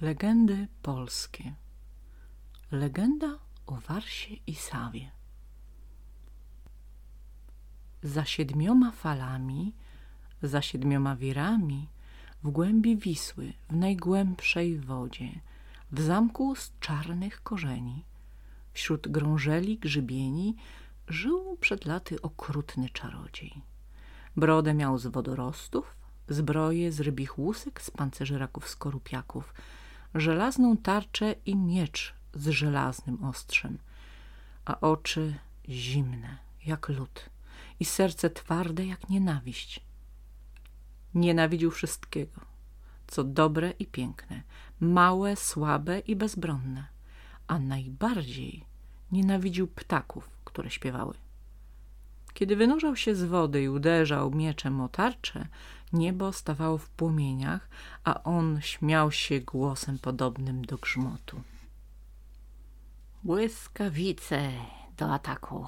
Legendy polskie. Legenda o Warsie i Sawie. Za siedmioma falami, za siedmioma wirami, w głębi Wisły, w najgłębszej wodzie, w zamku z czarnych korzeni, wśród grążeli grzybieni, żył przed laty okrutny czarodziej. Brodę miał z wodorostów, zbroję z rybich łusek, z pancerzy raków skorupiaków, żelazną tarczę i miecz z żelaznym ostrzem, a oczy zimne jak lód i serce twarde jak nienawiść. Nienawidził wszystkiego, co dobre i piękne, małe, słabe i bezbronne, a najbardziej nienawidził ptaków, które śpiewały. Kiedy wynurzał się z wody i uderzał mieczem o tarczę, niebo stawało w płomieniach, a on śmiał się głosem podobnym do grzmotu. Błyskawice do ataku.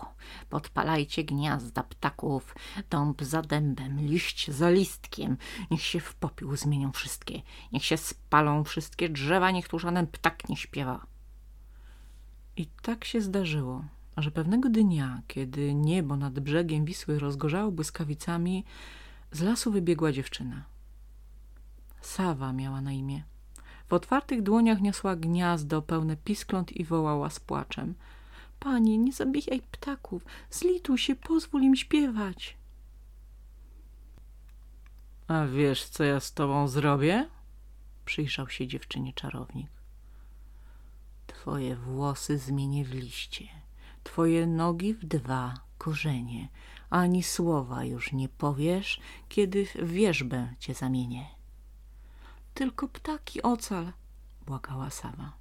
Podpalajcie gniazda ptaków, dąb za dębem, liść za listkiem. Niech się w popiół zmienią wszystkie. Niech się spalą wszystkie drzewa, niech tu żaden ptak nie śpiewa. I tak się zdarzyło, że pewnego dnia, kiedy niebo nad brzegiem Wisły rozgorzało błyskawicami, z lasu wybiegła dziewczyna. Sawa miała na imię. W otwartych dłoniach niosła gniazdo pełne piskląt i wołała z płaczem. Panie, nie zabijaj ptaków, zlituj się, pozwól im śpiewać. A wiesz, co ja z tobą zrobię? Przyjrzał się dziewczynie czarownik. Twoje włosy zmienię w liście, twoje nogi w dwa korzenie, ani słowa już nie powiesz, kiedy w wierzbę cię zamienię. Tylko ptaki ocal, błagała sama.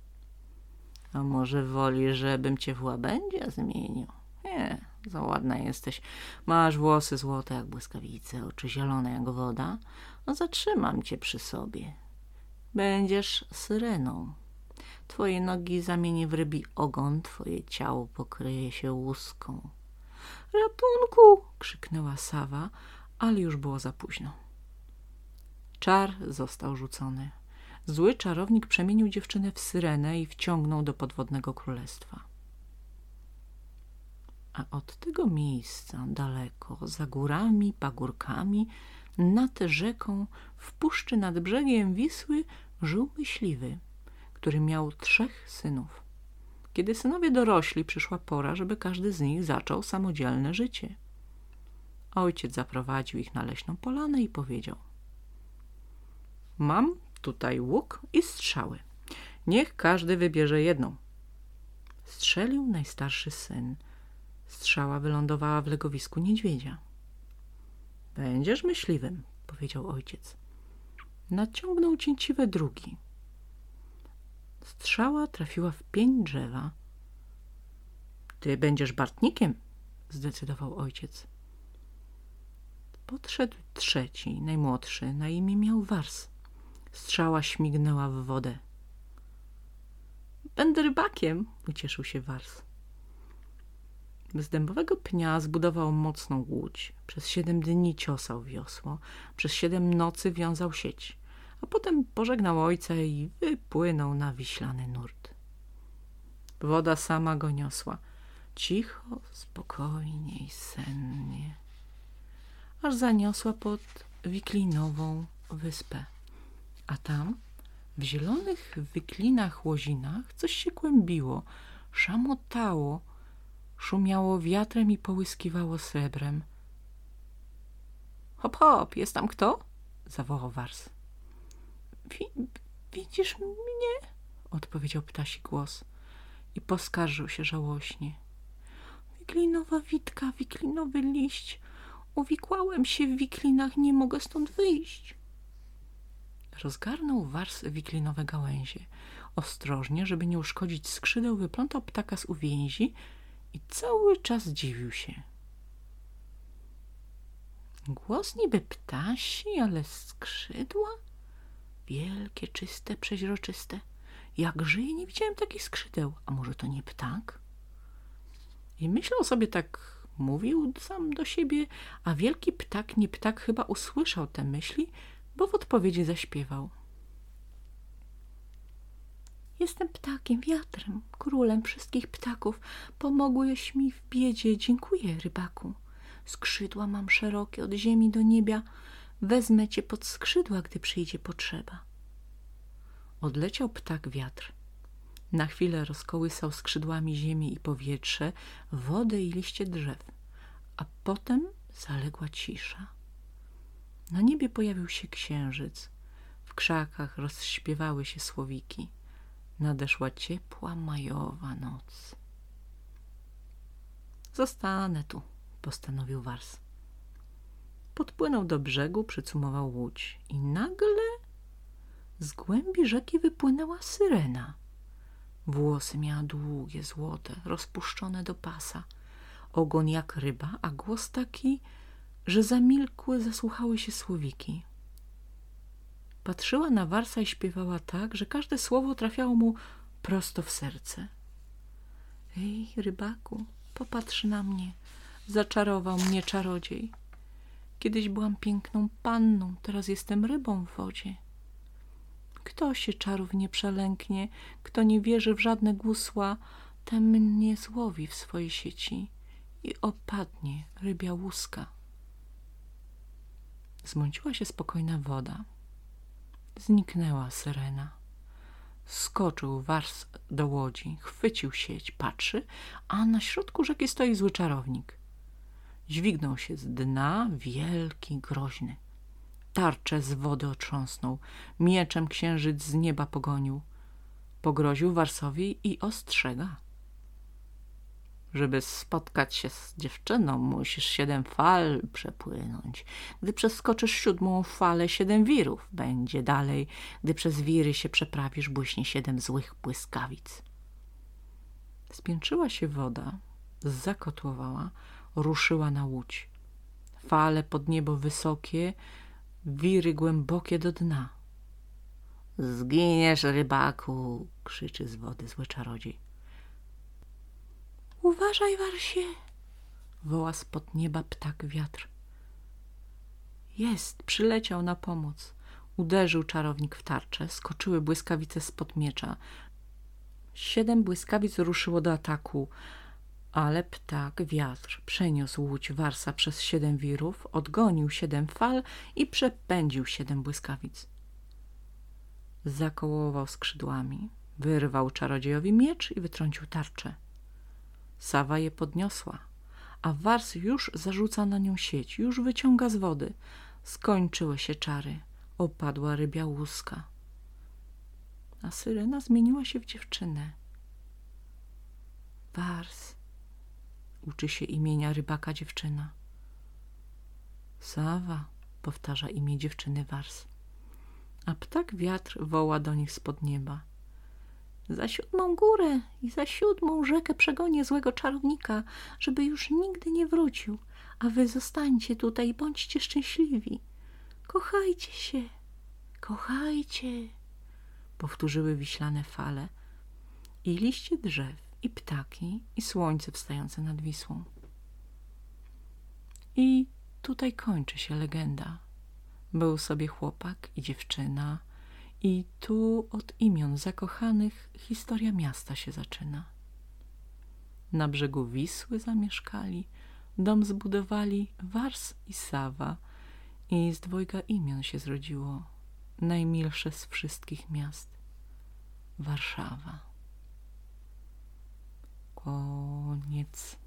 A może woli, żebym cię w łabędzia zmienił? Nie, za ładna jesteś. Masz włosy złote jak błyskawice, oczy zielone jak woda. No zatrzymam cię przy sobie. Będziesz syreną. Twoje nogi zamienię w rybi ogon, twoje ciało pokryje się łuską. Ratunku! krzyknęła Sawa, ale już było za późno. Czar został rzucony. Zły czarownik przemienił dziewczynę w syrenę i wciągnął do podwodnego królestwa. A od tego miejsca daleko, za górami, pagórkami, nad rzeką, w puszczy nad brzegiem Wisły żył myśliwy, który miał trzech synów. Kiedy synowie dorośli, przyszła pora, żeby każdy z nich zaczął samodzielne życie. Ojciec zaprowadził ich na leśną polanę i powiedział – Mam tutaj łuk i strzały. Niech każdy wybierze jedną. Strzelił najstarszy syn. Strzała wylądowała w legowisku niedźwiedzia. Będziesz myśliwym, powiedział ojciec. Naciągnął cięciwe drugi. Strzała trafiła w pień drzewa. Ty będziesz bartnikiem, zdecydował ojciec. Podszedł trzeci, najmłodszy, na imię miał Wars. Strzała śmignęła w wodę. Będę rybakiem, ucieszył się Wars. Z dębowego pnia zbudował mocną łódź. Przez siedem dni ciosał wiosło. Przez siedem nocy wiązał sieć. A potem pożegnał ojca i wypłynął na wiślany nurt. Woda sama go niosła. Cicho, spokojnie i sennie. Aż zaniosła pod wiklinową wyspę a tam w zielonych wyklinach łozinach coś się kłębiło, szamotało, szumiało wiatrem i połyskiwało srebrem. Hop, hop, jest tam kto? zawołał Wars. Wi widzisz mnie? odpowiedział ptasi głos i poskarżył się żałośnie. Wiklinowa witka, wiklinowy liść. Uwikłałem się w wiklinach, nie mogę stąd wyjść rozgarnął wars wiklinowe gałęzie. Ostrożnie, żeby nie uszkodzić skrzydeł, wyplątał ptaka z uwięzi i cały czas dziwił się. Głos niby ptasi, ale skrzydła? Wielkie, czyste, przeźroczyste. Jak żyje, nie widziałem takich skrzydeł. A może to nie ptak? I myślał sobie tak, mówił sam do siebie, a wielki ptak, nie ptak chyba usłyszał te myśli bo w odpowiedzi zaśpiewał. Jestem ptakiem, wiatrem, królem wszystkich ptaków. Pomogłeś mi w biedzie. Dziękuję, rybaku. Skrzydła mam szerokie od ziemi do nieba. Wezmę cię pod skrzydła, gdy przyjdzie potrzeba. Odleciał ptak wiatr. Na chwilę rozkołysał skrzydłami ziemię i powietrze, wodę i liście drzew, a potem zaległa cisza. Na niebie pojawił się księżyc. W krzakach rozśpiewały się słowiki. Nadeszła ciepła majowa noc. Zostanę tu, postanowił Wars. Podpłynął do brzegu, przycumował łódź i nagle z głębi rzeki wypłynęła syrena. Włosy miała długie, złote, rozpuszczone do pasa. Ogon jak ryba, a głos taki, że zamilkłe zasłuchały się słowiki. Patrzyła na Warsa i śpiewała tak, że każde słowo trafiało mu prosto w serce. Ej, rybaku, popatrz na mnie, zaczarował mnie czarodziej. Kiedyś byłam piękną panną, teraz jestem rybą w wodzie. Kto się czarów nie przelęknie, kto nie wierzy w żadne gusła, ten mnie złowi w swojej sieci i opadnie rybia łuska. Zmąciła się spokojna woda. Zniknęła syrena. Skoczył wars do łodzi, chwycił sieć, patrzy, a na środku rzeki stoi zły czarownik. Dźwignął się z dna, wielki, groźny. Tarczę z wody otrząsnął, mieczem księżyc z nieba pogonił. Pogroził Warsowi i ostrzega. Żeby spotkać się z dziewczyną, musisz siedem fal przepłynąć. Gdy przeskoczysz siódmą falę, siedem wirów będzie dalej. Gdy przez wiry się przeprawisz, błyśnie siedem złych błyskawic. Spiętrzyła się woda, zakotłowała, ruszyła na łódź. Fale pod niebo wysokie, wiry głębokie do dna. Zginiesz, rybaku, krzyczy z wody zły czarodziej. Uważaj, Warsie, woła spod nieba ptak wiatr. Jest, przyleciał na pomoc. Uderzył czarownik w tarczę, skoczyły błyskawice spod miecza. Siedem błyskawic ruszyło do ataku, ale ptak wiatr przeniósł łódź Warsa przez siedem wirów, odgonił siedem fal i przepędził siedem błyskawic. Zakołował skrzydłami, wyrwał czarodziejowi miecz i wytrącił tarczę. Sawa je podniosła, a Wars już zarzuca na nią sieć, już wyciąga z wody. Skończyły się czary, opadła rybia łuska. A syrena zmieniła się w dziewczynę. Wars, uczy się imienia rybaka dziewczyna. Sawa, powtarza imię dziewczyny Wars. A ptak wiatr woła do nich spod nieba. Za siódmą górę i za siódmą rzekę przegonię złego czarownika, żeby już nigdy nie wrócił, a wy zostańcie tutaj i bądźcie szczęśliwi. Kochajcie się, kochajcie, powtórzyły wiślane fale i liście drzew, i ptaki, i słońce wstające nad Wisłą. I tutaj kończy się legenda. Był sobie chłopak i dziewczyna, i tu od imion zakochanych historia miasta się zaczyna. Na brzegu Wisły zamieszkali, dom zbudowali Wars i Sawa i z dwojga imion się zrodziło najmilsze z wszystkich miast Warszawa. Koniec.